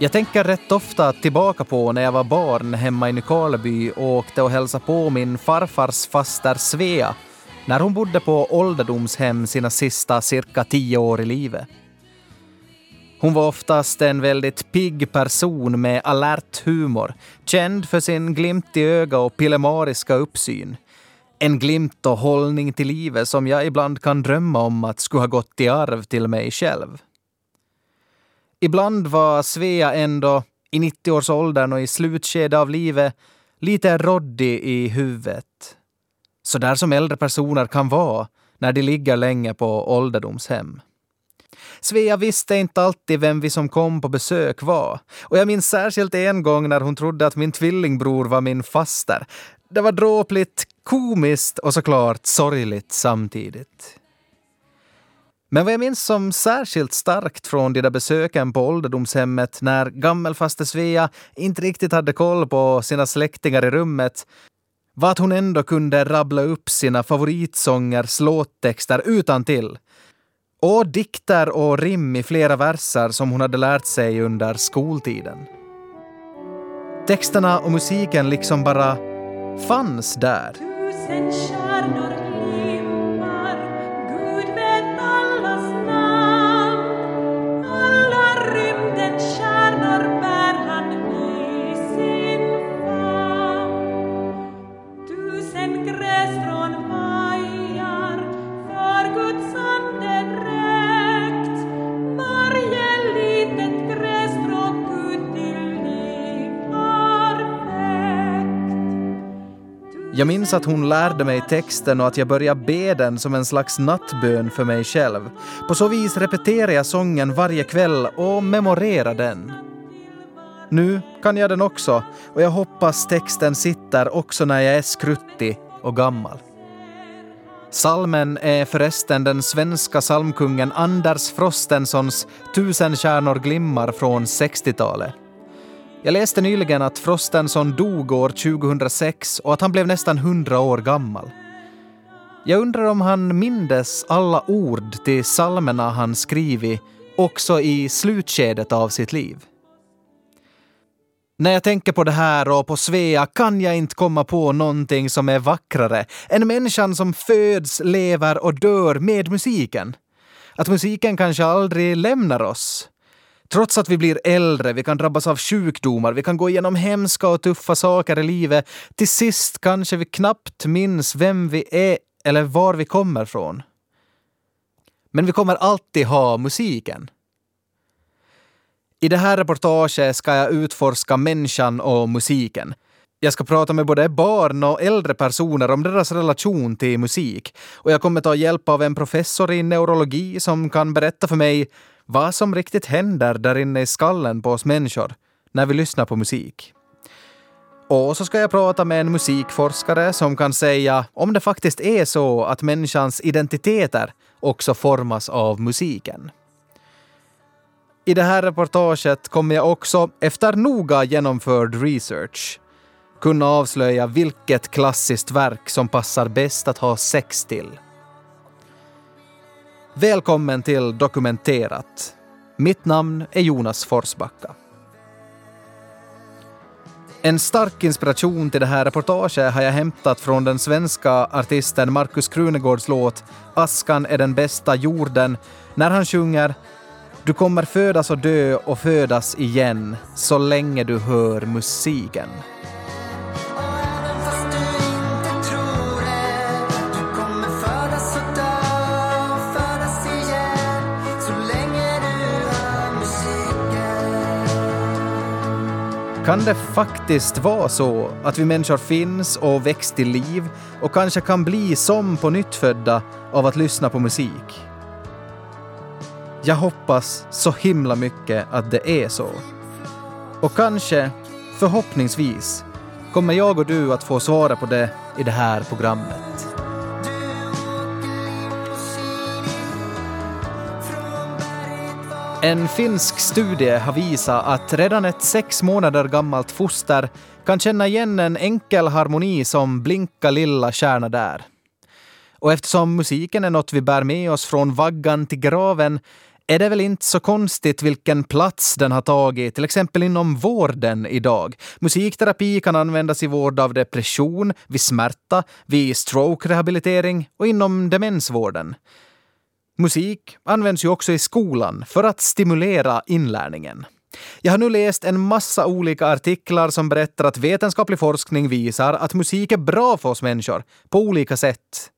Jag tänker rätt ofta tillbaka på när jag var barn hemma i Nykarleby och åkte och hälsade på min farfars faster Svea när hon bodde på ålderdomshem sina sista cirka tio år i livet. Hon var oftast en väldigt pigg person med alert humor, känd för sin glimt i öga och pillemariska uppsyn. En glimt och hållning till livet som jag ibland kan drömma om att skulle ha gått i arv till mig själv. Ibland var Svea ändå, i 90-årsåldern och i slutskedet av livet, lite råddig i huvudet. Så där som äldre personer kan vara när de ligger länge på ålderdomshem. Svea visste inte alltid vem vi som kom på besök var. Och jag minns särskilt en gång när hon trodde att min tvillingbror var min faster. Det var dråpligt, komiskt och såklart sorgligt samtidigt. Men vad jag minns som särskilt starkt från de där besöken på ålderdomshemmet när gammelfaster Svea inte riktigt hade koll på sina släktingar i rummet var att hon ändå kunde rabbla upp sina favoritsångers låttexter utan till och dikter och rim i flera verser som hon hade lärt sig under skoltiden. Texterna och musiken liksom bara fanns där. Jag minns att hon lärde mig texten och att jag började be den som en slags nattbön för mig själv. På så vis repeterar jag sången varje kväll och memorerar den. Nu kan jag den också och jag hoppas texten sitter också när jag är skruttig och gammal. Salmen är förresten den svenska psalmkungen Anders Frostensons Tusen stjärnor glimmar från 60-talet. Jag läste nyligen att Frostenson dog år 2006 och att han blev nästan 100 år gammal. Jag undrar om han mindes alla ord till psalmerna han skrivit också i slutskedet av sitt liv. När jag tänker på det här och på Svea kan jag inte komma på någonting som är vackrare än människan som föds, lever och dör med musiken. Att musiken kanske aldrig lämnar oss, Trots att vi blir äldre, vi kan drabbas av sjukdomar, vi kan gå igenom hemska och tuffa saker i livet. Till sist kanske vi knappt minns vem vi är eller var vi kommer från. Men vi kommer alltid ha musiken. I det här reportaget ska jag utforska människan och musiken. Jag ska prata med både barn och äldre personer om deras relation till musik. Och jag kommer ta hjälp av en professor i neurologi som kan berätta för mig vad som riktigt händer där inne i skallen på oss människor när vi lyssnar på musik. Och så ska jag prata med en musikforskare som kan säga om det faktiskt är så att människans identiteter också formas av musiken. I det här reportaget kommer jag också, efter noga genomförd research, kunna avslöja vilket klassiskt verk som passar bäst att ha sex till. Välkommen till Dokumenterat. Mitt namn är Jonas Forsbacka. En stark inspiration till det här reportaget har jag hämtat från den svenska artisten Markus Krunegårds låt Askan är den bästa jorden när han sjunger Du kommer födas och dö och födas igen så länge du hör musiken. Kan det faktiskt vara så att vi människor finns och väcks till liv och kanske kan bli som på nytt födda av att lyssna på musik? Jag hoppas så himla mycket att det är så. Och kanske, förhoppningsvis, kommer jag och du att få svara på det i det här programmet. En finsk studie har visat att redan ett sex månader gammalt foster kan känna igen en enkel harmoni som Blinka lilla stjärna där. Och eftersom musiken är något vi bär med oss från vaggan till graven är det väl inte så konstigt vilken plats den har tagit, till exempel inom vården idag. Musikterapi kan användas i vård av depression, vid smärta, vid stroke-rehabilitering och inom demensvården. Musik används ju också i skolan för att stimulera inlärningen. Jag har nu läst en massa olika artiklar som berättar att vetenskaplig forskning visar att musik är bra för oss människor på olika sätt.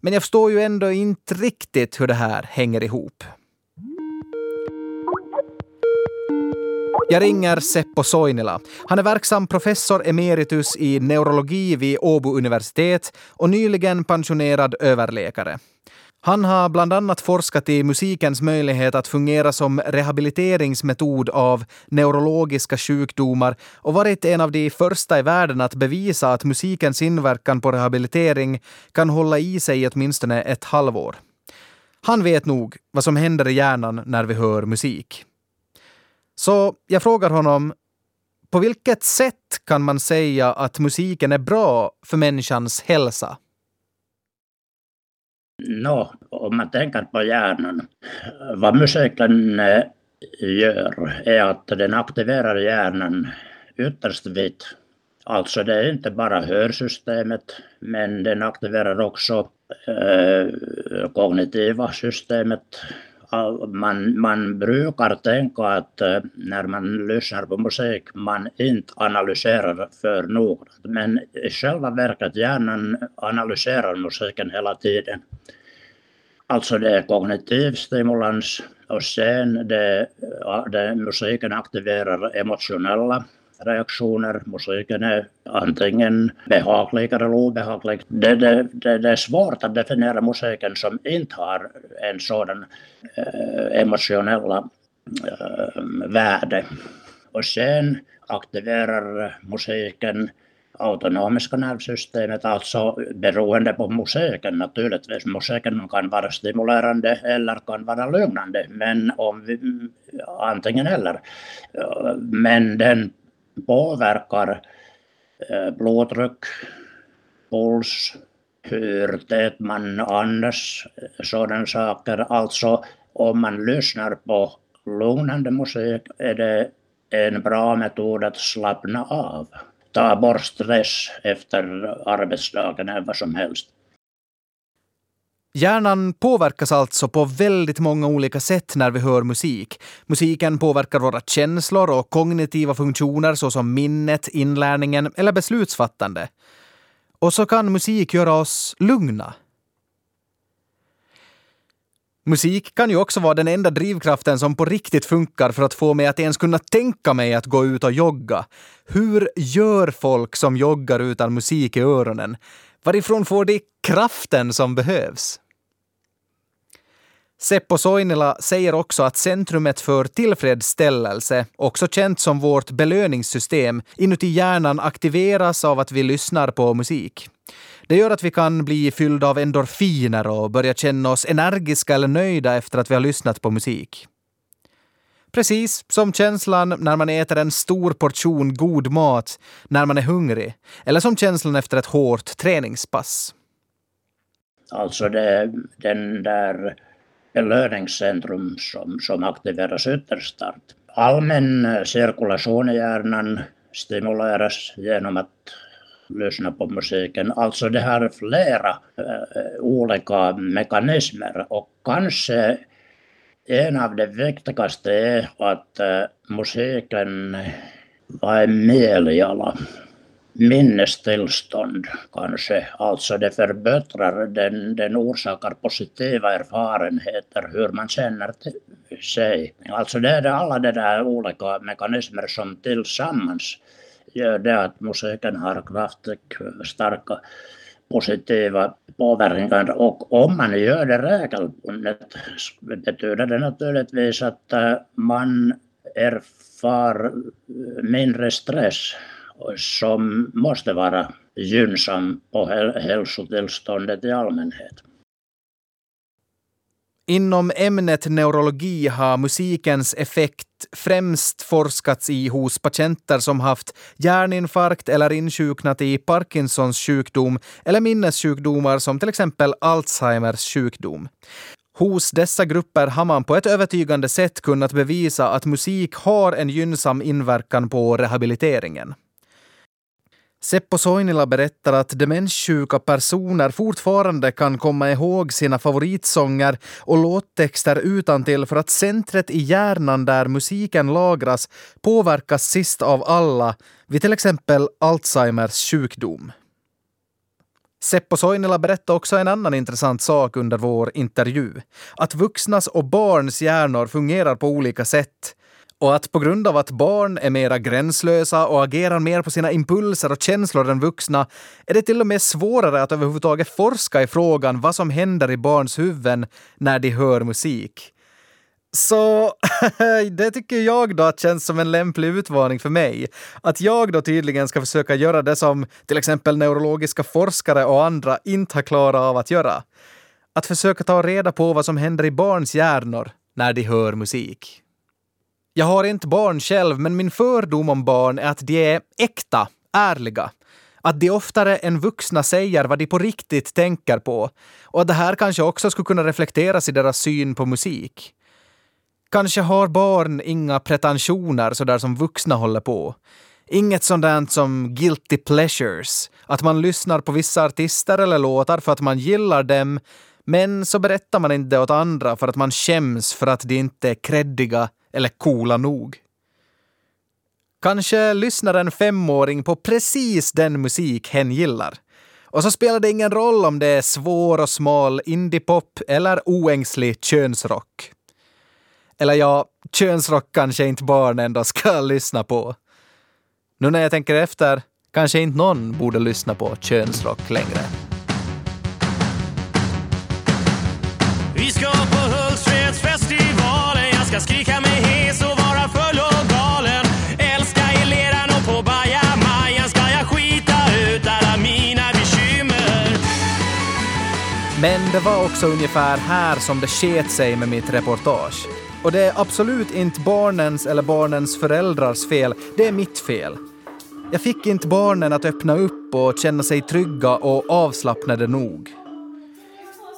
Men jag förstår ju ändå inte riktigt hur det här hänger ihop. Jag ringer Seppo Soinila. Han är verksam professor emeritus i neurologi vid Åbo universitet och nyligen pensionerad överläkare. Han har bland annat forskat i musikens möjlighet att fungera som rehabiliteringsmetod av neurologiska sjukdomar och varit en av de första i världen att bevisa att musikens inverkan på rehabilitering kan hålla i sig i åtminstone ett halvår. Han vet nog vad som händer i hjärnan när vi hör musik. Så jag frågar honom, på vilket sätt kan man säga att musiken är bra för människans hälsa? Nå, om man tänker på hjärnan, vad musiken gör är att den aktiverar hjärnan ytterst vitt. Alltså det är inte bara hörsystemet, men den aktiverar också eh, kognitiva systemet, man, man brukar tänka att eh, när man lyssnar på musik man inte analyserar för noggrant. Men i själva verket hjärnan analyserar musiken hela tiden. Alltså det är kognitiv stimulans och sen det, det, musiken aktiverar emotionella reaktioner. Musiken är antingen behaglig eller obehaglig. Det, det, det, det är svårt att definiera musiken som inte har en sådan eh, emotionella eh, värde. Och sen aktiverar musiken autonomiska nervsystemet, alltså beroende på musiken naturligtvis. Musiken kan vara stimulerande eller kan vara lugnande, men om vi, antingen eller. Men den påverkar eh, blodtryck, puls, hur tät man andas, eh, sådana saker. Alltså om man lyssnar på lugnande musik är det en bra metod att slappna av. Ta bort stress efter arbetsdagen eller vad som helst. Hjärnan påverkas alltså på väldigt många olika sätt när vi hör musik. Musiken påverkar våra känslor och kognitiva funktioner såsom minnet, inlärningen eller beslutsfattande. Och så kan musik göra oss lugna. Musik kan ju också vara den enda drivkraften som på riktigt funkar för att få mig att ens kunna tänka mig att gå ut och jogga. Hur gör folk som joggar utan musik i öronen? Varifrån får de kraften som behövs? Seppo Soinila säger också att centrumet för tillfredsställelse, också känt som vårt belöningssystem, inuti hjärnan aktiveras av att vi lyssnar på musik. Det gör att vi kan bli fyllda av endorfiner och börja känna oss energiska eller nöjda efter att vi har lyssnat på musik. Precis som känslan när man äter en stor portion god mat när man är hungrig, eller som känslan efter ett hårt träningspass. Alltså det, den där belöningscentrum som, som aktiveras ytterst. Allmän eh, cirkulation i hjärnan stimuleras genom att lyssna på musiken. Alltså det har flera äh, olika mekanismer och kanske en av de viktigaste är att äh, musiken var en mieliala minnestillstånd kanske. Alltså det förbättrar, den, den orsakar positiva erfarenheter hur man känner sig. Alltså det är alla de där olika mekanismer som tillsammans gör det att musiken har kraftigt starka positiva påverkan och om man gör det regelbundet betyder det naturligtvis att eh, man erfar mindre stress som måste vara gynnsam på hälsotillståndet i allmänhet. Inom ämnet neurologi har musikens effekt främst forskats i hos patienter som haft hjärninfarkt eller insjuknat i Parkinsons sjukdom eller minnessjukdomar som till exempel Alzheimers sjukdom. Hos dessa grupper har man på ett övertygande sätt kunnat bevisa att musik har en gynnsam inverkan på rehabiliteringen. Seppo Soinila berättar att demenssjuka personer fortfarande kan komma ihåg sina favoritsånger och låttexter utantill för att centret i hjärnan där musiken lagras påverkas sist av alla vid till exempel Alzheimers sjukdom. Seppo Soinila berättade också en annan intressant sak under vår intervju. Att vuxnas och barns hjärnor fungerar på olika sätt. Och att på grund av att barn är mera gränslösa och agerar mer på sina impulser och känslor än vuxna är det till och med svårare att överhuvudtaget forska i frågan vad som händer i barns huvuden när de hör musik. Så det tycker jag då känns som en lämplig utmaning för mig. Att jag då tydligen ska försöka göra det som till exempel neurologiska forskare och andra inte har klarat av att göra. Att försöka ta reda på vad som händer i barns hjärnor när de hör musik. Jag har inte barn själv, men min fördom om barn är att de är äkta, ärliga. Att de oftare än vuxna säger vad de på riktigt tänker på. Och att det här kanske också skulle kunna reflekteras i deras syn på musik. Kanske har barn inga pretensioner sådär som vuxna håller på. Inget sådant som guilty pleasures, att man lyssnar på vissa artister eller låtar för att man gillar dem, men så berättar man inte det åt andra för att man skäms för att de inte är kreddiga eller coola nog. Kanske lyssnar en femåring på precis den musik hen gillar. Och så spelar det ingen roll om det är svår och smal indiepop eller oängslig könsrock. Eller ja, könsrock kanske inte barn ändå ska lyssna på. Nu när jag tänker efter, kanske inte någon borde lyssna på könsrock längre. Vi ska på Hultsfredsfestivalen, jag ska skrika Men det var också ungefär här som det sket sig med mitt reportage. Och det är absolut inte barnens eller barnens föräldrars fel, det är mitt fel. Jag fick inte barnen att öppna upp och känna sig trygga och avslappnade nog.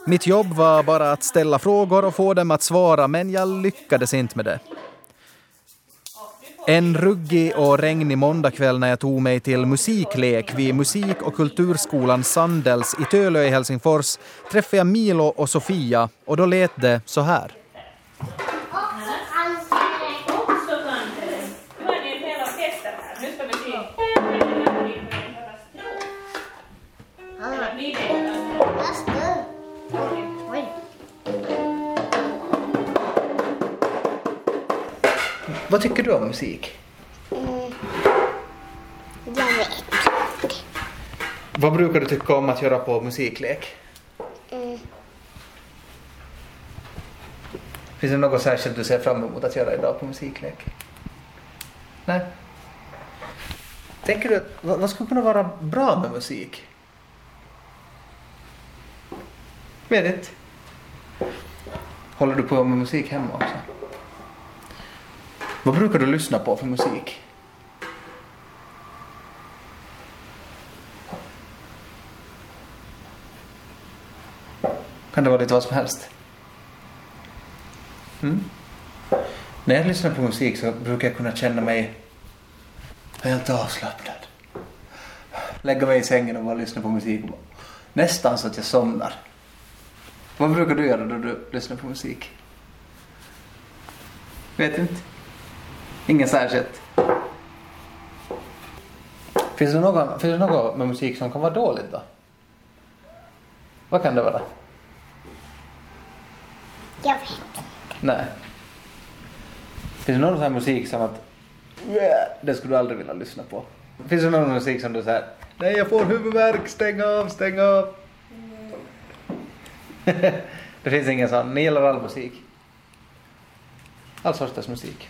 Mitt jobb var bara att ställa frågor och få dem att svara, men jag lyckades inte med det. En ruggig och regnig måndagkväll när jag tog mig till musiklek vid musik och kulturskolan Sandels i Tölö i Helsingfors träffade jag Milo och Sofia och då lät det så här. Vad tycker du om musik? Mm. Jag vet inte. Vad brukar du tycka om att göra på musiklek? Mm. Finns det något särskilt du ser fram emot att göra idag på musiklek? Nej? Tänker du att vad skulle kunna vara bra med musik? Vet inte. Håller du på med musik hemma också? Vad brukar du lyssna på för musik? Kan det vara lite vad som helst? Mm. När jag lyssnar på musik så brukar jag kunna känna mig helt avslappnad. Lägga mig i sängen och bara lyssna på musik. Nästan så att jag somnar. Vad brukar du göra då du lyssnar på musik? Vet inte. Inget särskilt. Finns det, någon, finns det något med musik som kan vara dåligt då? Vad kan det vara? Jag vet inte. Nej. Finns det någon sån här musik som att det skulle du aldrig vilja lyssna på? Finns det någon musik som du säger Nej jag får huvudvärk, stäng av, stäng av. Mm. det finns ingen sån, ni gillar all musik? All sorters musik.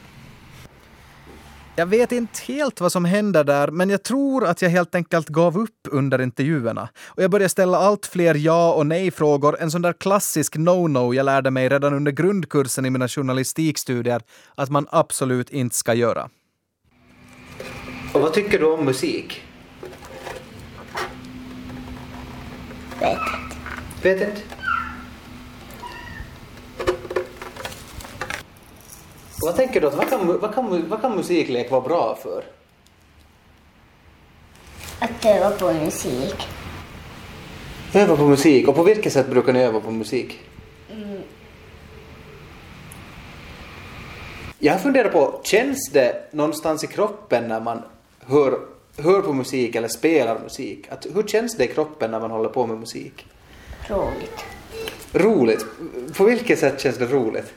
Jag vet inte helt vad som hände där, men jag tror att jag helt enkelt gav upp under intervjuerna. Och jag började ställa allt fler ja och nej-frågor, en sån där klassisk no-no jag lärde mig redan under grundkursen i mina journalistikstudier att man absolut inte ska göra. Och vad tycker du om musik? Vet inte. Vet inte. Vad tänker du, vad kan, vad, kan, vad kan musiklek vara bra för? Att öva på musik. Öva på musik, och på vilket sätt brukar ni öva på musik? Mm. Jag har funderat på, känns det någonstans i kroppen när man hör, hör på musik eller spelar musik? Att, hur känns det i kroppen när man håller på med musik? Roligt. Roligt? På vilket sätt känns det roligt?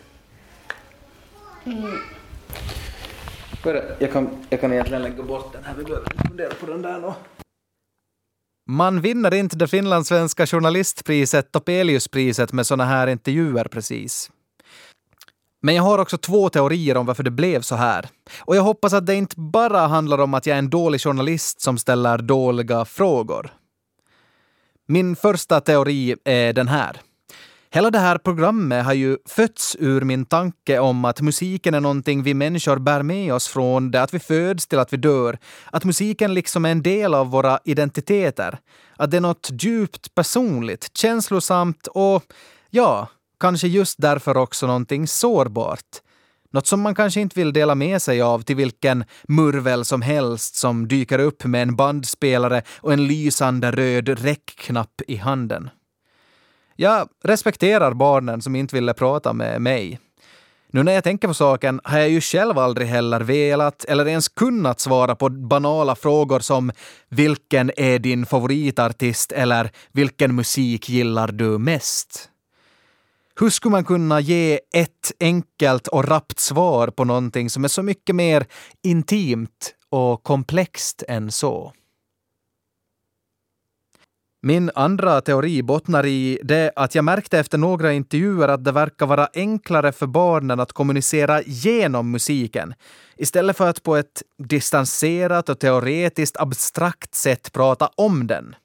Mm. Jag kan, jag kan egentligen lägga bort den här, vi behöver inte fundera på den där nu. Man vinner inte det finlandssvenska journalistpriset Topeliuspriset med såna här intervjuer precis. Men jag har också två teorier om varför det blev så här. Och jag hoppas att det inte bara handlar om att jag är en dålig journalist som ställer dåliga frågor. Min första teori är den här. Hela det här programmet har ju fötts ur min tanke om att musiken är någonting vi människor bär med oss från det att vi föds till att vi dör. Att musiken liksom är en del av våra identiteter. Att det är något djupt personligt, känslosamt och ja, kanske just därför också någonting sårbart. Något som man kanske inte vill dela med sig av till vilken murvel som helst som dyker upp med en bandspelare och en lysande röd räckknapp i handen. Jag respekterar barnen som inte ville prata med mig. Nu när jag tänker på saken har jag ju själv aldrig heller velat eller ens kunnat svara på banala frågor som “Vilken är din favoritartist?” eller “Vilken musik gillar du mest?” Hur skulle man kunna ge ett enkelt och rappt svar på någonting som är så mycket mer intimt och komplext än så? Min andra teori bottnar i det att jag märkte efter några intervjuer att det verkar vara enklare för barnen att kommunicera genom musiken istället för att på ett distanserat och teoretiskt abstrakt sätt prata om den.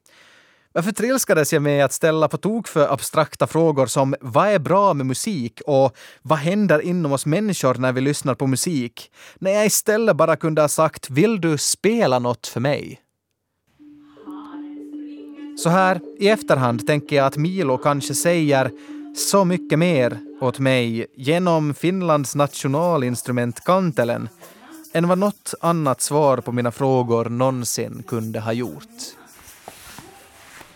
Varför trilskades jag med att ställa på tok för abstrakta frågor som vad är bra med musik och vad händer inom oss människor när vi lyssnar på musik? När jag istället bara kunde ha sagt vill du spela något för mig? Så här i efterhand tänker jag att Milo kanske säger så mycket mer åt mig genom Finlands nationalinstrument kantelen än vad något annat svar på mina frågor någonsin kunde ha gjort.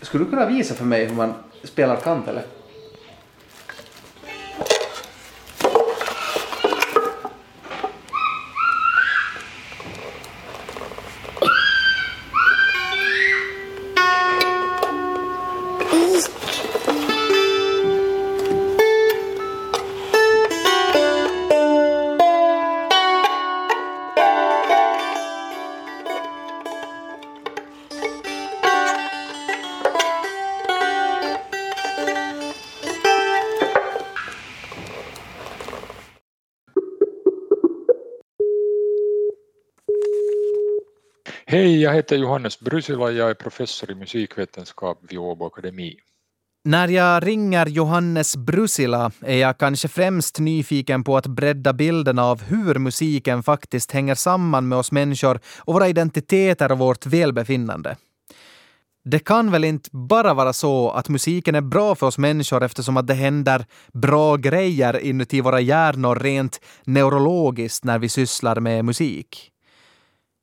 Skulle du kunna visa för mig hur man spelar kantele? Hej, jag heter Johannes Brusila, jag är professor i musikvetenskap vid Åbo Akademi. När jag ringer Johannes Brusila är jag kanske främst nyfiken på att bredda bilden av hur musiken faktiskt hänger samman med oss människor och våra identiteter och vårt välbefinnande. Det kan väl inte bara vara så att musiken är bra för oss människor eftersom att det händer bra grejer inuti våra hjärnor rent neurologiskt när vi sysslar med musik?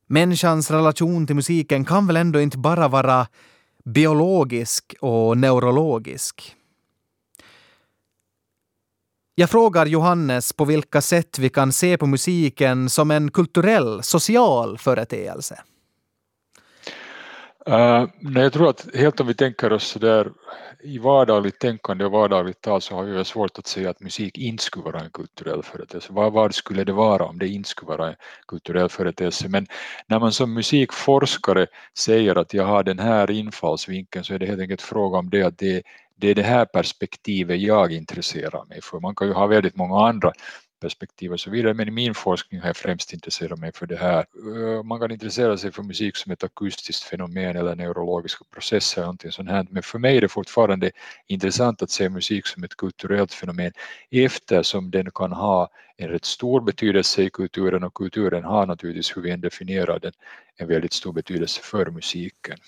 Människans relation till musiken kan väl ändå inte bara vara biologisk och neurologisk? Jag frågar Johannes på vilka sätt vi kan se på musiken som en kulturell, social företeelse. Uh, nej, jag tror att helt om vi tänker oss sådär i vardagligt tänkande och vardagligt tal så har jag svårt att säga att musik inte skulle vara en kulturell företeelse. Vad, vad skulle det vara om det inte skulle vara en kulturell företeelse? Men när man som musikforskare säger att jag har den här infallsvinkeln så är det helt enkelt fråga om det att det, det är det här perspektivet jag intresserar mig för. Man kan ju ha väldigt många andra perspektiv och så vidare. Men i min forskning har jag främst intresserat mig för det här. Eh, man kan intressera sig för musik som ett akustiskt fenomen eller neurologiska processer eller någonting sånt här. Men för mig är det fortfarande intressant att se musik som ett kulturellt fenomen eftersom den kan ha en rätt stor betydelse i kulturen och kulturen har naturligtvis, hur vi än definierar den, en väldigt stor betydelse för musiken.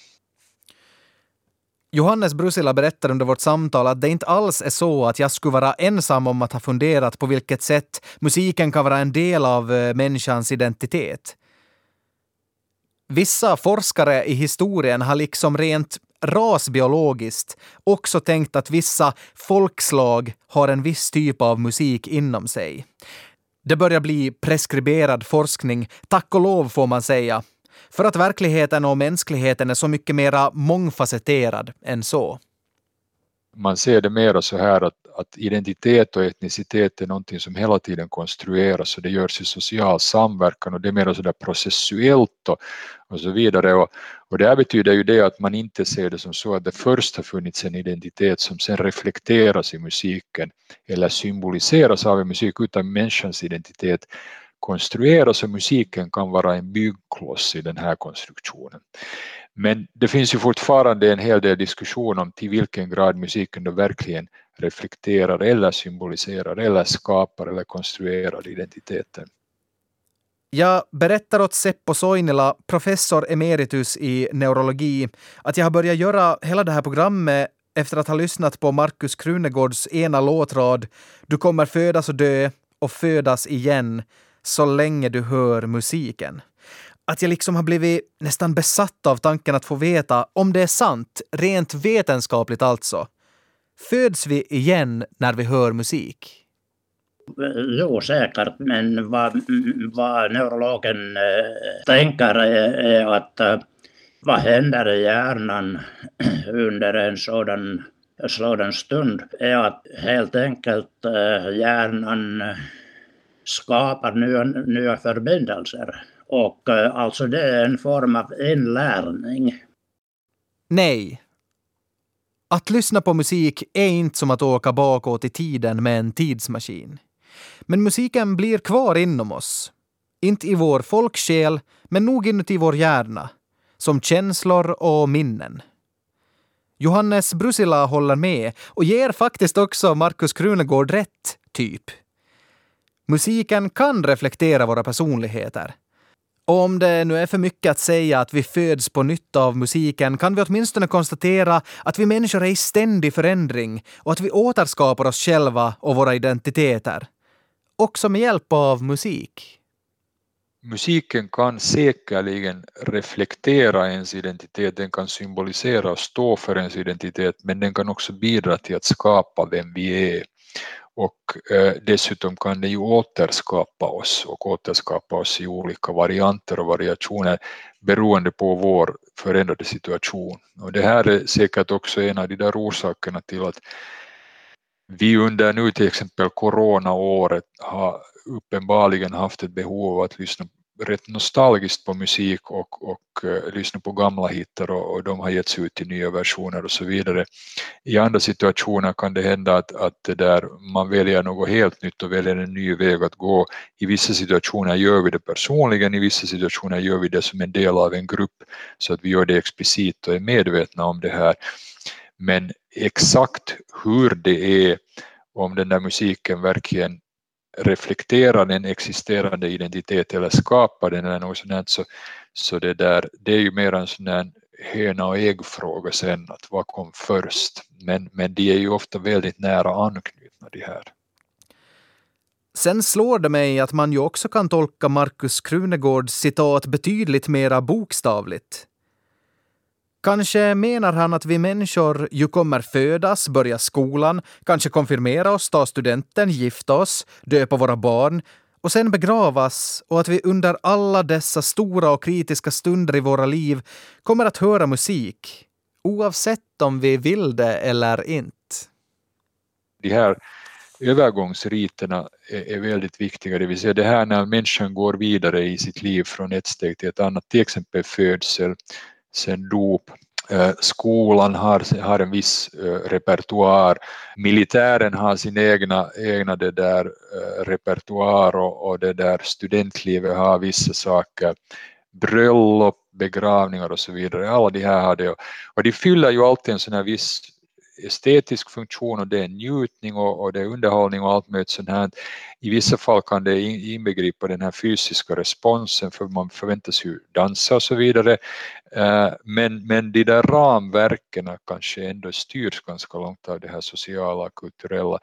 Johannes Brusila berättar under vårt samtal att det inte alls är så att jag skulle vara ensam om att ha funderat på vilket sätt musiken kan vara en del av eh, människans identitet. Vissa forskare i historien har liksom rent rasbiologiskt också tänkt att vissa folkslag har en viss typ av musik inom sig. Det börjar bli preskriberad forskning, tack och lov får man säga, för att verkligheten och mänskligheten är så mycket mera mångfacetterad än så. Man ser det mera så här att, att identitet och etnicitet är någonting som hela tiden konstrueras och det görs i social samverkan och det är mer sådär processuellt och, och så vidare. Och, och det här betyder ju det att man inte ser det som så att det först har funnits en identitet som sen reflekteras i musiken eller symboliseras av en musik utan människans identitet konstrueras och musiken kan vara en byggkloss i den här konstruktionen. Men det finns ju fortfarande en hel del diskussion om till vilken grad musiken då verkligen reflekterar eller symboliserar eller skapar eller konstruerar identiteten. Jag berättar åt Seppo Soinila, professor emeritus i neurologi, att jag har börjat göra hela det här programmet efter att ha lyssnat på Markus Krunegårds ena låtrad Du kommer födas och dö och födas igen så länge du hör musiken. Att jag liksom har blivit nästan besatt av tanken att få veta om det är sant, rent vetenskapligt alltså. Föds vi igen när vi hör musik? Jo, säkert, men vad, vad neurologen äh, tänker är, är att äh, vad händer i hjärnan under en sådan, sådan stund är att helt enkelt äh, hjärnan skapar nya, nya förbindelser. Och eh, alltså det är en form av inlärning. Nej, att lyssna på musik är inte som att åka bakåt i tiden med en tidsmaskin. Men musiken blir kvar inom oss. Inte i vår folksjäl, men nog inuti vår hjärna. Som känslor och minnen. Johannes Brusila håller med och ger faktiskt också Markus Krunegård rätt, typ. Musiken kan reflektera våra personligheter. Och om det nu är för mycket att säga att vi föds på nytt av musiken kan vi åtminstone konstatera att vi människor är i ständig förändring och att vi återskapar oss själva och våra identiteter. Också med hjälp av musik. Musiken kan säkerligen reflektera ens identitet, den kan symbolisera och stå för ens identitet, men den kan också bidra till att skapa vem vi är och eh, dessutom kan det ju återskapa oss och återskapa oss i olika varianter och variationer beroende på vår förändrade situation. Och det här är säkert också en av de där orsakerna till att vi under nu till exempel coronaåret har uppenbarligen haft ett behov av att lyssna rätt nostalgiskt på musik och, och uh, lyssna på gamla hittar och, och, de har getts ut i nya versioner och så vidare. I andra situationer kan det hända att, att det där man väljer något helt nytt och väljer en ny väg att gå. I vissa situationer gör vi det personligen, i vissa situationer gör vi det som en del av en grupp så att vi gör det explicit och är medvetna om det här. Men exakt hur det är, om den där musiken verkligen reflekterar en existerande identitet eller skapar den eller något sånt så, så det, där, det är ju mer en sån där höna och äggfråga sen, att vad kom först? Men, men de är ju ofta väldigt nära anknutna de här. Sen slår det mig att man ju också kan tolka Markus Krunegårds citat betydligt mera bokstavligt. Kanske menar han att vi människor ju kommer födas, börja skolan, kanske konfirmera oss, ta studenten, gifta oss, döpa våra barn och sen begravas och att vi under alla dessa stora och kritiska stunder i våra liv kommer att höra musik, oavsett om vi vill det eller inte. De här övergångsriterna är, väldigt viktiga, det vill säga det här när människan går vidare i sitt liv från ett steg till ett annat, till exempel födsel, sen dop. Eh, skolan har, har en viss eh, repertoar, militären har sin egna, egna det där, eh, repertoar och, och det där studentlivet har vissa saker, bröllop, begravningar och så vidare, alla de här har det. Och de fyller ju alltid en sån här viss estetisk funktion och det är njutning och, och det är underhållning och allt möjligt sånt här. I vissa fall kan det inbegripa den här fysiska responsen för man förväntas ju dansa och så vidare. Eh, men, men de där ramverken kanske ändå styrs ganska långt av det här sociala, och kulturella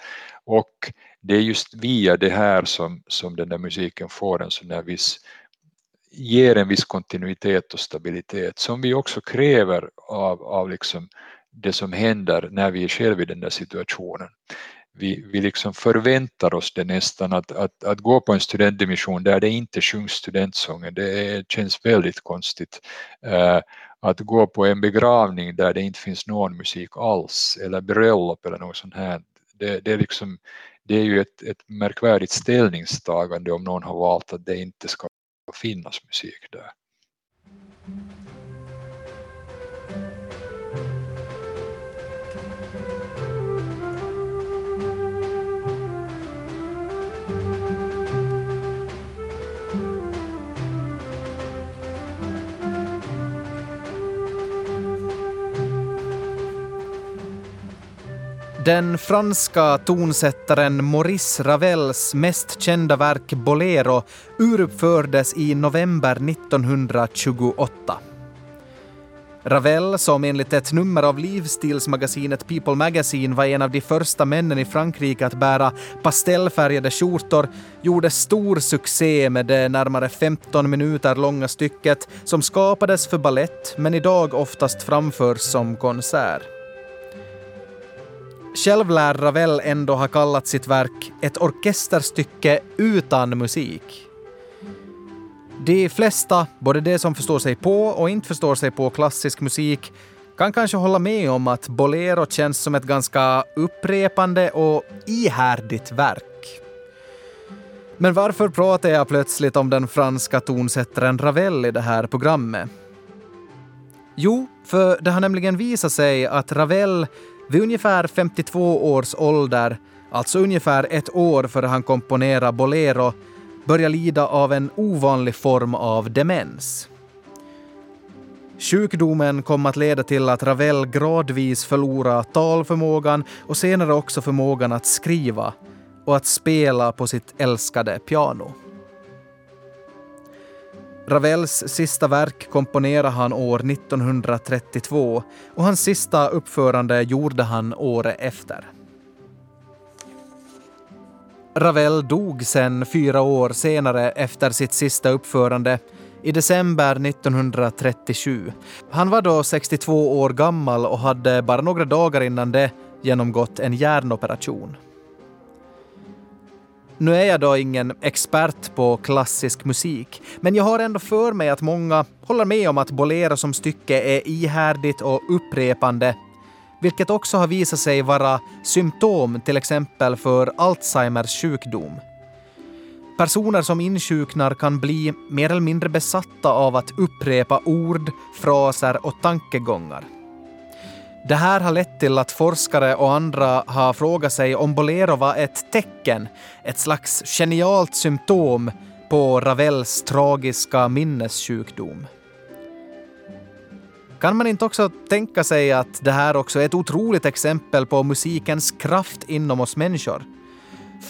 och det är just via det här som, som den där musiken får en sån där viss ger en viss kontinuitet och stabilitet som vi också kräver av, av liksom det som händer när vi är själva i den där situationen. Vi, vi liksom förväntar oss det nästan att, att, att gå på en studentdimension där det inte sjungs studentsånger, det känns väldigt konstigt. Uh, att gå på en begravning där det inte finns någon musik alls eller bröllop eller något sånt här, det, det, är, liksom, det är ju ett, ett märkvärdigt ställningstagande om någon har valt att det inte ska finnas musik där. Den franska tonsättaren Maurice Ravels mest kända verk Bolero uruppfördes i november 1928. Ravel, som enligt ett nummer av livsstilsmagasinet People Magazine var en av de första männen i Frankrike att bära pastellfärgade skjortor, gjorde stor succé med det närmare 15 minuter långa stycket som skapades för ballett men idag oftast framförs som konsert. Själv lär Ravel ändå ha kallat sitt verk ett orkesterstycke utan musik. De flesta, både de som förstår sig på och inte förstår sig på klassisk musik, kan kanske hålla med om att Bolero känns som ett ganska upprepande och ihärdigt verk. Men varför pratar jag plötsligt om den franska tonsättaren Ravel i det här programmet? Jo, för det har nämligen visat sig att Ravel vid ungefär 52 års ålder, alltså ungefär ett år före han komponerade Bolero, började lida av en ovanlig form av demens. Sjukdomen kom att leda till att Ravel gradvis förlorade talförmågan och senare också förmågan att skriva och att spela på sitt älskade piano. Ravels sista verk komponerade han år 1932 och hans sista uppförande gjorde han året efter. Ravel dog sen fyra år senare efter sitt sista uppförande i december 1937. Han var då 62 år gammal och hade bara några dagar innan det genomgått en hjärnoperation. Nu är jag då ingen expert på klassisk musik, men jag har ändå för mig att många håller med om att Bolero som stycke är ihärdigt och upprepande, vilket också har visat sig vara symptom till exempel för Alzheimers sjukdom. Personer som insjuknar kan bli mer eller mindre besatta av att upprepa ord, fraser och tankegångar. Det här har lett till att forskare och andra har frågat sig om Bolero var ett tecken, ett slags genialt symptom på Ravels tragiska minnessjukdom. Kan man inte också tänka sig att det här också är ett otroligt exempel på musikens kraft inom oss människor?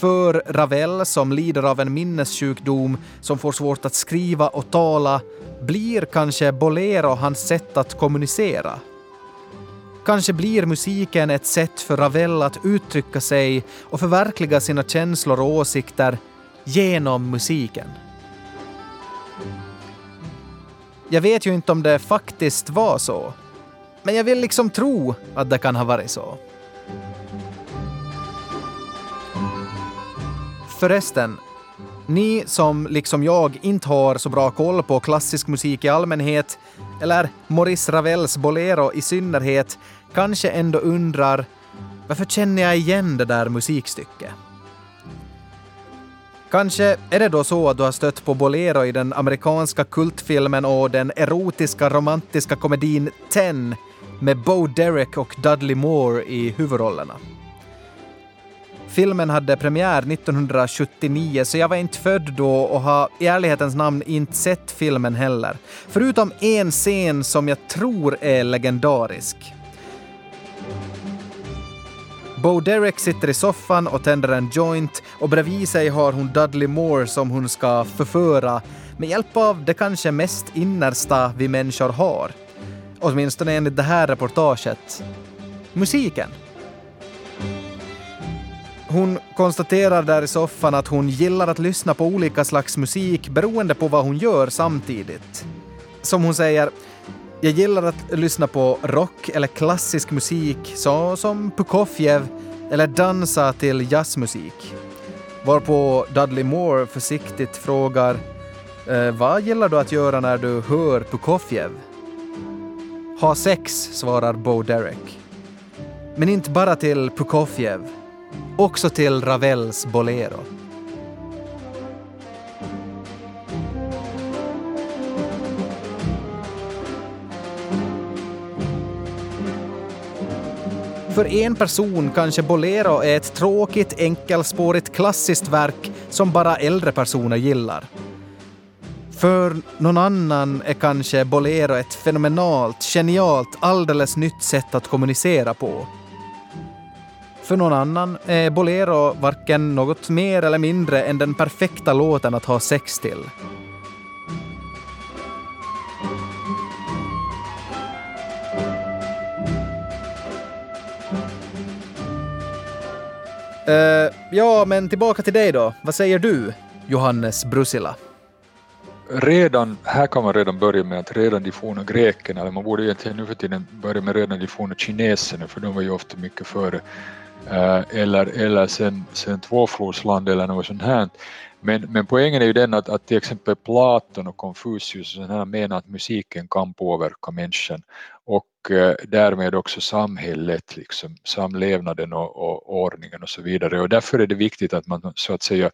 För Ravel, som lider av en minnessjukdom, som får svårt att skriva och tala, blir kanske Bolero hans sätt att kommunicera. Kanske blir musiken ett sätt för Ravel att uttrycka sig och förverkliga sina känslor och åsikter genom musiken. Jag vet ju inte om det faktiskt var så, men jag vill liksom tro att det kan ha varit så. Förresten, ni som liksom jag inte har så bra koll på klassisk musik i allmänhet, eller Maurice Ravels Bolero i synnerhet, kanske ändå undrar varför känner jag igen det där musikstycket? Kanske är det då så att du har stött på Bolero i den amerikanska kultfilmen och den erotiska romantiska komedin Ten med Bo Derek och Dudley Moore i huvudrollerna. Filmen hade premiär 1979 så jag var inte född då och har i ärlighetens namn inte sett filmen heller. Förutom en scen som jag tror är legendarisk. Bo Derek sitter i soffan och tänder en joint och bredvid sig har hon Dudley Moore som hon ska förföra med hjälp av det kanske mest innersta vi människor har. Åtminstone enligt det här reportaget. Musiken. Hon konstaterar där i soffan att hon gillar att lyssna på olika slags musik beroende på vad hon gör samtidigt. Som hon säger, jag gillar att lyssna på rock eller klassisk musik så som Prokofjev eller dansa till jazzmusik. Varpå Dudley Moore försiktigt frågar eh, vad gillar du att göra när du hör Prokofjev? Ha sex, svarar Bo Derek. Men inte bara till Prokofjev, också till Ravels Bolero. För en person kanske Bolero är ett tråkigt, enkelspårigt, klassiskt verk som bara äldre personer gillar. För någon annan är kanske Bolero ett fenomenalt, genialt, alldeles nytt sätt att kommunicera på. För någon annan är Bolero varken något mer eller mindre än den perfekta låten att ha sex till. Uh, ja, men tillbaka till dig då. Vad säger du, Johannes Brusila? Redan, här kan man redan börja med att redan de forna grekerna, eller man borde egentligen nu för tiden börja med redan de forna kineserna, för de var ju ofta mycket före, uh, eller, eller sen, sen tvåflodsland eller något sånt här. Men, men poängen är ju den att, att till exempel Platon och Konfucius och menar att musiken kan påverka människan och eh, därmed också samhället, liksom, samlevnaden och, och ordningen och så vidare. Och därför är det viktigt att man så att säga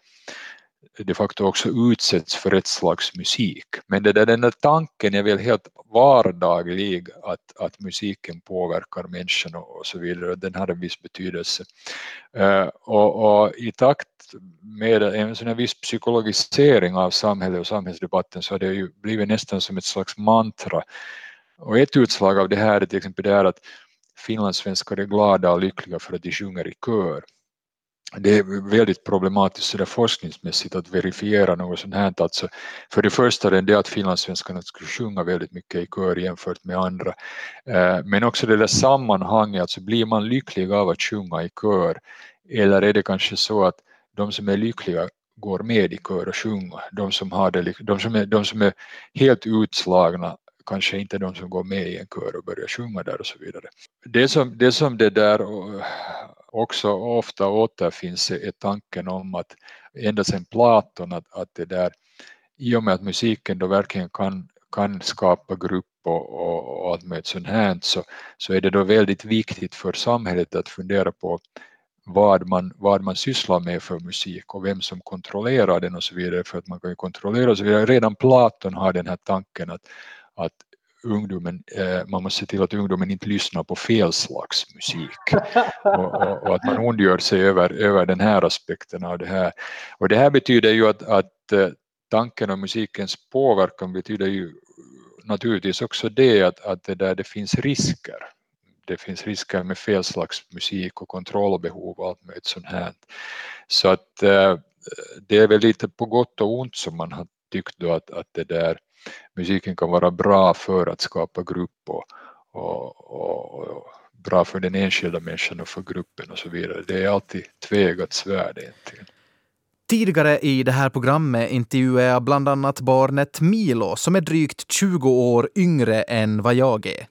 de facto också utsätts för ett slags musik. Men det där, den där tanken är väl helt vardaglig att, att musiken påverkar människan och, och så vidare, den har en viss betydelse. Uh, och, och, i takt med en sån här viss psykologisering av samhället och samhällsdebatten så har det ju blivit nästan som ett slags mantra. Och ett utslag av det här är till exempel det här att finlandssvenskar är glada och lyckliga för att de sjunger i kör det är väldigt problematiskt så forskningsmässigt att verifiera något sånt här. Alltså, för det första är det att finlandssvenskarna skulle sjunga väldigt mycket i kör jämfört med andra. Eh, men också det där sammanhanget, alltså blir man lycklig av att sjunga i kör eller är det kanske så att de som är lyckliga går med i kör och sjunger. De som, har det, de som, är, de som är helt utslagna kanske inte de som går med i en kör och börjar sjunga där och så vidare. Det som det, som det där eh, också ofta återfinns är tanken om att ända sedan Platon att, att det där i och med att musiken då verkligen kan, kan skapa grupp och, och, och allt möjligt sånt här så, så är det då väldigt viktigt för samhället att fundera på vad man, vad man sysslar med för musik och vem som kontrollerar den och så vidare för att man kan ju kontrollera och så vidare. Redan Platon har den här tanken att, att ungdomen, eh, man måste se till att ungdomen inte lyssnar på fel slags musik och, och, och, att man ondgör sig över, över den här aspekten av det här. Och det här betyder ju att, att eh, tanken om musikens påverkan betyder ju naturligtvis också det att, att det, där det finns risker. Det finns risker med fel slags musik och kontrollbehov och allt möjligt sånt här. Så att eh, det är väl lite på gott och ont som man har tyckt då att, att det där musiken kan vara bra för att skapa grupp och, och, och, och bra för den enskilda människan och för gruppen och så vidare. Det är alltid tvegat svärd egentligen. Tidigare i det här programmet intervjuade jag bland annat barnet Milo som är drygt 20 år yngre än vad jag är.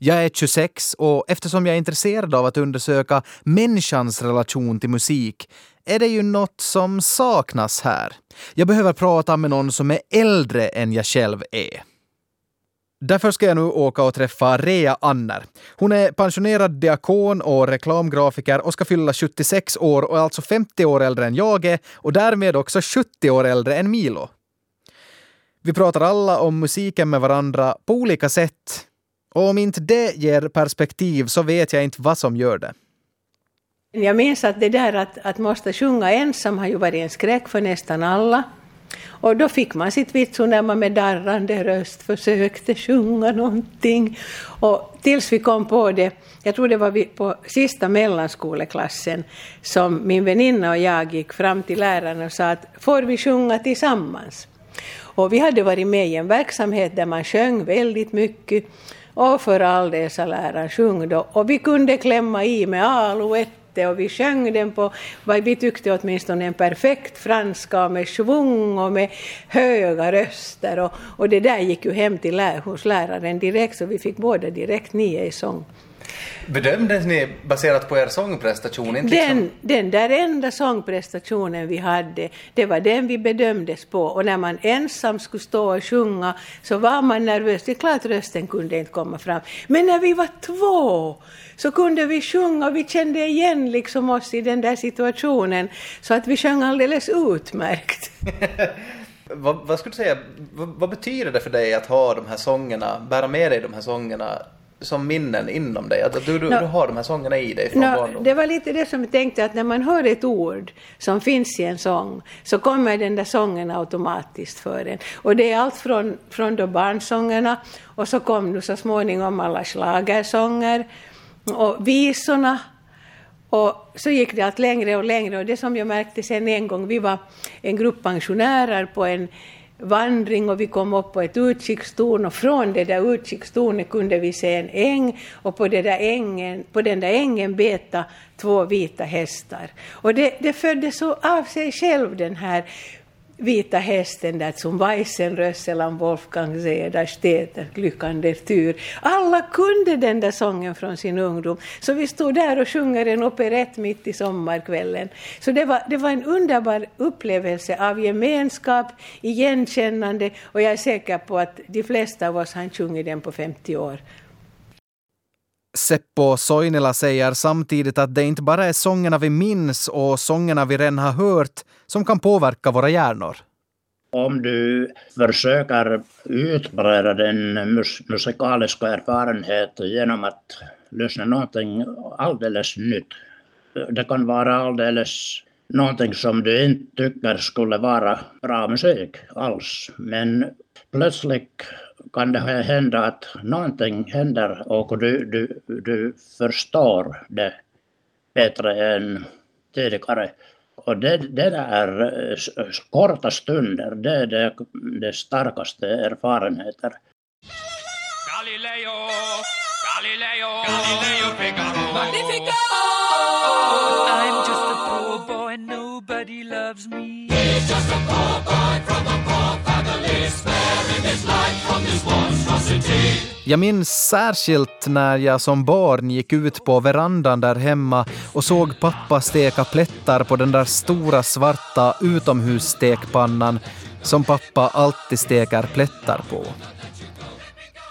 Jag är 26 och eftersom jag är intresserad av att undersöka människans relation till musik är det ju något som saknas här. Jag behöver prata med någon som är äldre än jag själv är. Därför ska jag nu åka och träffa Rea Anner. Hon är pensionerad diakon och reklamgrafiker och ska fylla 76 år och är alltså 50 år äldre än jag är och därmed också 70 år äldre än Milo. Vi pratar alla om musiken med varandra på olika sätt. Och om inte det ger perspektiv så vet jag inte vad som gör det. Jag minns att det där att, att måste sjunga ensam har ju varit en skräck för nästan alla. Och då fick man sitt vitso när man med darrande röst försökte sjunga någonting. Och tills vi kom på det, jag tror det var på sista mellanskoleklassen, som min väninna och jag gick fram till läraren och sa att får vi sjunga tillsammans? Och vi hade varit med i en verksamhet där man sjöng väldigt mycket. Och för all del, sa läraren, sjung då. Och vi kunde klämma i med alouette och vi sjöng den på vad vi tyckte åtminstone en perfekt franska och med svung och med höga röster. Och, och det där gick ju hem till lär, hos läraren direkt så vi fick båda direkt nio i sång. Bedömdes ni baserat på er sångprestation? Inte den, liksom... den där enda sångprestationen vi hade, det var den vi bedömdes på. Och när man ensam skulle stå och sjunga så var man nervös. Det är klart rösten kunde inte komma fram. Men när vi var två så kunde vi sjunga vi kände igen liksom oss i den där situationen. Så att vi sjöng alldeles utmärkt. vad, vad skulle du säga, vad, vad betyder det för dig att ha de här sångerna, bära med dig de här sångerna som minnen inom dig? Att du, du, no, du har de här sångerna i dig från no, barndomen? Det var lite det som jag tänkte att när man hör ett ord som finns i en sång så kommer den där sången automatiskt för en. Och det är allt från, från då barnsångerna och så kom nu så småningom alla schlagersånger och visorna och så gick det allt längre och längre och det som jag märkte sen en gång, vi var en grupp pensionärer på en vandring och vi kom upp på ett utkikstorn och från det där utkikstornet kunde vi se en äng och på, det där ängen, på den där ängen beta två vita hästar. Och det, det föddes så av sig själv den här Vita hästen där som weißen Rösselan Wolfgang See, där steter Lyckan der Tur. Alla kunde den där sången från sin ungdom. Så vi stod där och sjunger en operett mitt i sommarkvällen. Så det var, det var en underbar upplevelse av gemenskap, igenkännande och jag är säker på att de flesta av oss har sjungit den på 50 år. Seppo Soinila säger samtidigt att det inte bara är sångerna vi minns och sångerna vi redan har hört som kan påverka våra hjärnor. Om du försöker utbreda din mus musikaliska erfarenhet genom att lyssna någonting alldeles nytt. Det kan vara alldeles någonting som du inte tycker skulle vara bra musik alls. Men plötsligt kan det hända att någonting händer och du, du, du förstår det bättre än tidigare. Och det, det är korta stunder, det är det, det starkaste erfarenheter. Galileo, Galileo, Galileo Figaro. Magnifico! Jag minns särskilt när jag som barn gick ut på verandan där hemma och såg pappa steka plättar på den där stora svarta utomhusstekpannan som pappa alltid steker plättar på.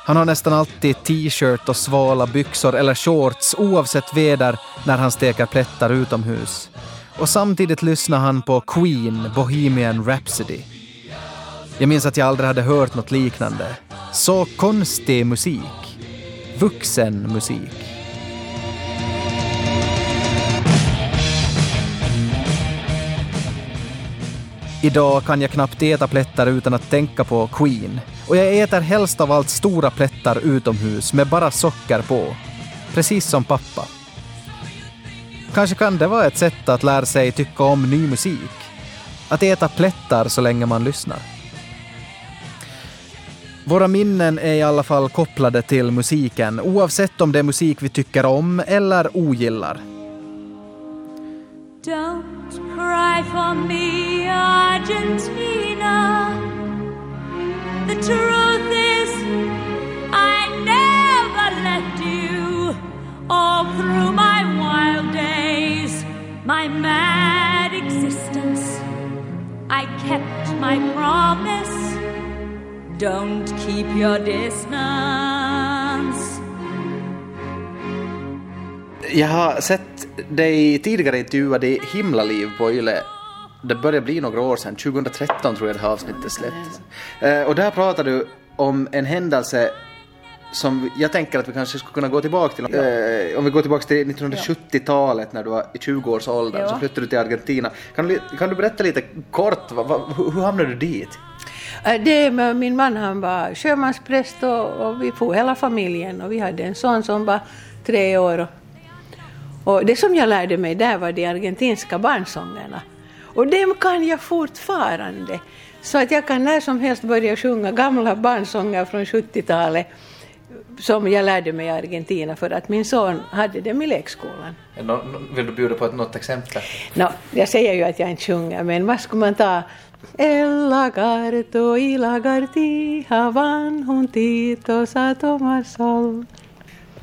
Han har nästan alltid t-shirt och svala byxor eller shorts oavsett väder när han steker plättar utomhus. Och samtidigt lyssnar han på Queen, Bohemian Rhapsody. Jag minns att jag aldrig hade hört något liknande. Så konstig musik. Vuxen musik. Idag kan jag knappt äta plättar utan att tänka på Queen. Och jag äter helst av allt stora plättar utomhus med bara socker på. Precis som pappa. Kanske kan det vara ett sätt att lära sig tycka om ny musik. Att äta plättar så länge man lyssnar. Våra minnen är i alla fall kopplade till musiken, oavsett om det är musik vi tycker om eller ogillar. Don't cry for me, Argentina. The truth is I never left you. All through my wild days My mad existence I kept my promise. Don't keep your distance. Jag har sett dig tidigare intervjuad i Himlaliv på Yle. Det börjar bli några år sedan, 2013 tror jag det här avsnittet släpptes. Eh, och där pratade du om en händelse som jag tänker att vi kanske skulle kunna gå tillbaka till. Eh, om vi går tillbaka till 1970-talet när du var i 20-årsåldern Ja. så flyttade du till Argentina. Kan du, kan du berätta lite kort, vad, hur hur hamnade du dit? Äh, Det med min man han var sjömanspräst och, och vi får hela familjen och vi hade en son som var tre år. Och, det som jag lärde mig där var de argentinska barnsångerna. Och dem kan jag fortfarande. Så att jag kan när som helst börja sjunga gamla barnsånger från 70-talet som jag lärde mig i Argentina för att min son hade dem i lekskolan. Vill du bjuda på något exempel? No, jag säger ju att jag inte sjunger, men vad skulle man ta? El lagarto y lagartija van juntitos a tomar sol.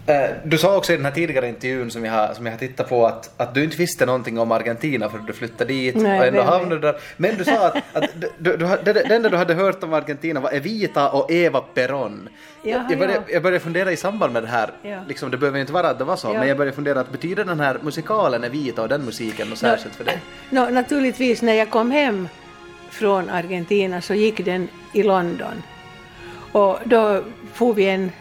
Eh, Du sa också i den här tidigare intervjun som jag har, som jag har tittat på att, att du inte visste någonting om Argentina för du flyttade dit Nej, och ändå hamnade där. Men du sa att, att du, du, det, det enda du hade hört om Argentina var Evita och Eva Perón. Jaha, jag, började, ja. jag började fundera i samband med det här, Ja. liksom, det behöver ju inte vara att det var så, Ja. men jag började fundera att betyder den här musikalen Evita och den musiken något särskilt för dig? No, naturligtvis, när jag kom hem från Argentina så gick den i London. Och då for vi en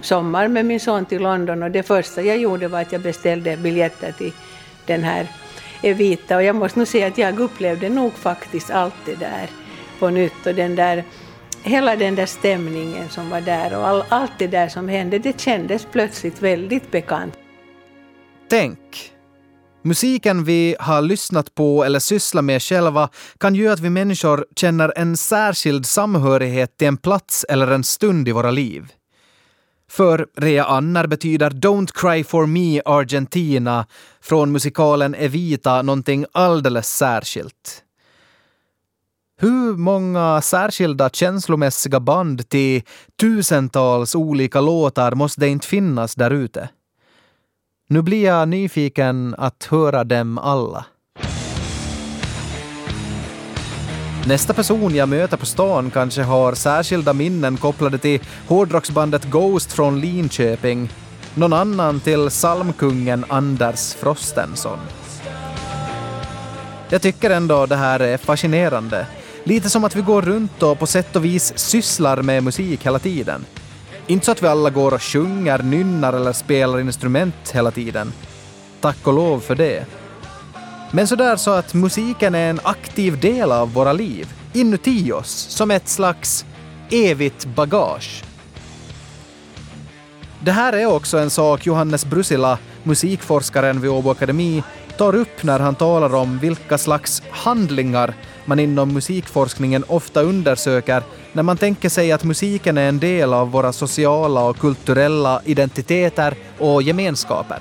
sommar med min son till London och det första jag gjorde var att jag beställde biljetter till den här Evita och jag måste nog säga att jag upplevde nog faktiskt allt det där på nytt och den där hela den där stämningen som var där och all, allt det där som hände det kändes plötsligt väldigt bekant. Tänk! Musiken vi har lyssnat på eller sysslat med själva kan göra att vi människor känner en särskild samhörighet till en plats eller en stund i våra liv. För Rea Annar betyder Don't cry for me Argentina från musikalen Evita någonting alldeles särskilt. Hur många särskilda känslomässiga band till tusentals olika låtar måste det inte finnas där ute? Nu blir jag nyfiken att höra dem alla. Nästa person jag möter på stan kanske har särskilda minnen kopplade till hårdrocksbandet Ghost från Linköping. Någon annan till psalmkungen Anders Frostenson. Jag tycker ändå det här är fascinerande. Lite som att vi går runt och på sätt och vis sysslar med musik hela tiden. Inte så att vi alla går och sjunger, nynnar eller spelar instrument hela tiden. Tack och lov för det. Men sådär så att musiken är en aktiv del av våra liv, inuti oss, som ett slags evigt bagage. Det här är också en sak Johannes Brusila, musikforskaren vid Åbo Akademi, tar upp när han talar om vilka slags handlingar man inom musikforskningen ofta undersöker när man tänker sig att musiken är en del av våra sociala och kulturella identiteter och gemenskaper.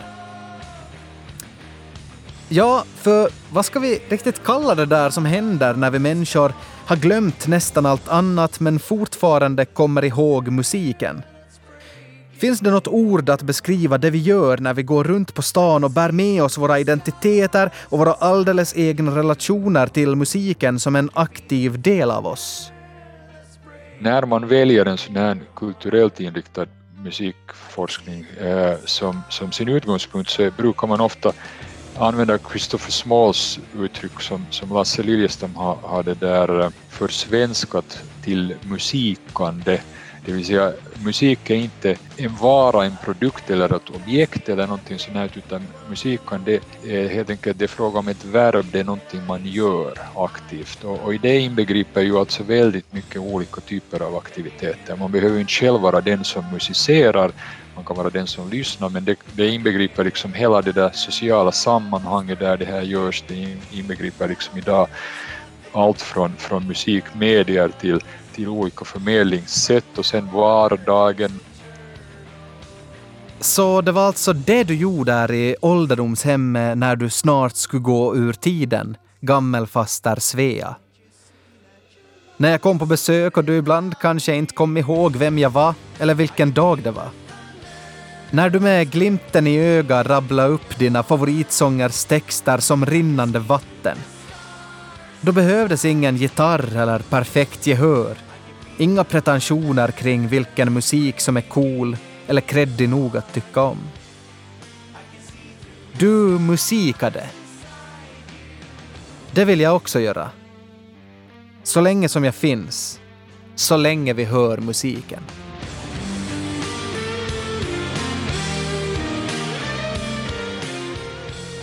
Ja, för vad ska vi riktigt kalla det där som händer när vi människor har glömt nästan allt annat men fortfarande kommer ihåg musiken? Finns det något ord att beskriva det vi gör när vi går runt på stan och bär med oss våra identiteter och våra alldeles egna relationer till musiken som en aktiv del av oss? När man väljer en sån här kulturellt inriktad musikforskning eh, som, som sin utgångspunkt så brukar man ofta använda Christopher Smalls uttryck som, som Lasse Liljestam har, har det där eh, försvenskat till musikande. Det vill säga musik är inte en vara, en produkt eller ett objekt eller någonting sånt här utan det är helt enkelt det är fråga om ett verb, det är någonting man gör aktivt och, och i det inbegriper ju alltså väldigt mycket olika typer av aktiviteter. Man behöver inte själv vara den som musicerar, man kan vara den som lyssnar men det, det inbegriper liksom hela det där sociala sammanhanget där det här görs, det inbegriper liksom idag allt från, från musikmedier till, till olika förmedlingssätt och sen vardagen. Så det var alltså det du gjorde där i ålderdomshemmet när du snart skulle gå ur tiden, gammelfaster Svea. När jag kom på besök och du ibland kanske inte kom ihåg vem jag var eller vilken dag det var. När du med glimten i ögat rabblade upp dina favoritsångers texter som rinnande vatten. Då behövdes ingen gitarr eller perfekt gehör. Inga pretensioner kring vilken musik som är cool eller kreddig nog att tycka om. Du musikade. Det vill jag också göra. Så länge som jag finns. Så länge vi hör musiken.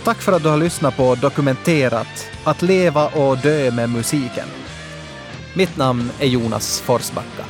Tack för att du har lyssnat på Dokumenterat, att leva och dö med musiken. Mitt namn är Jonas Forsbacka.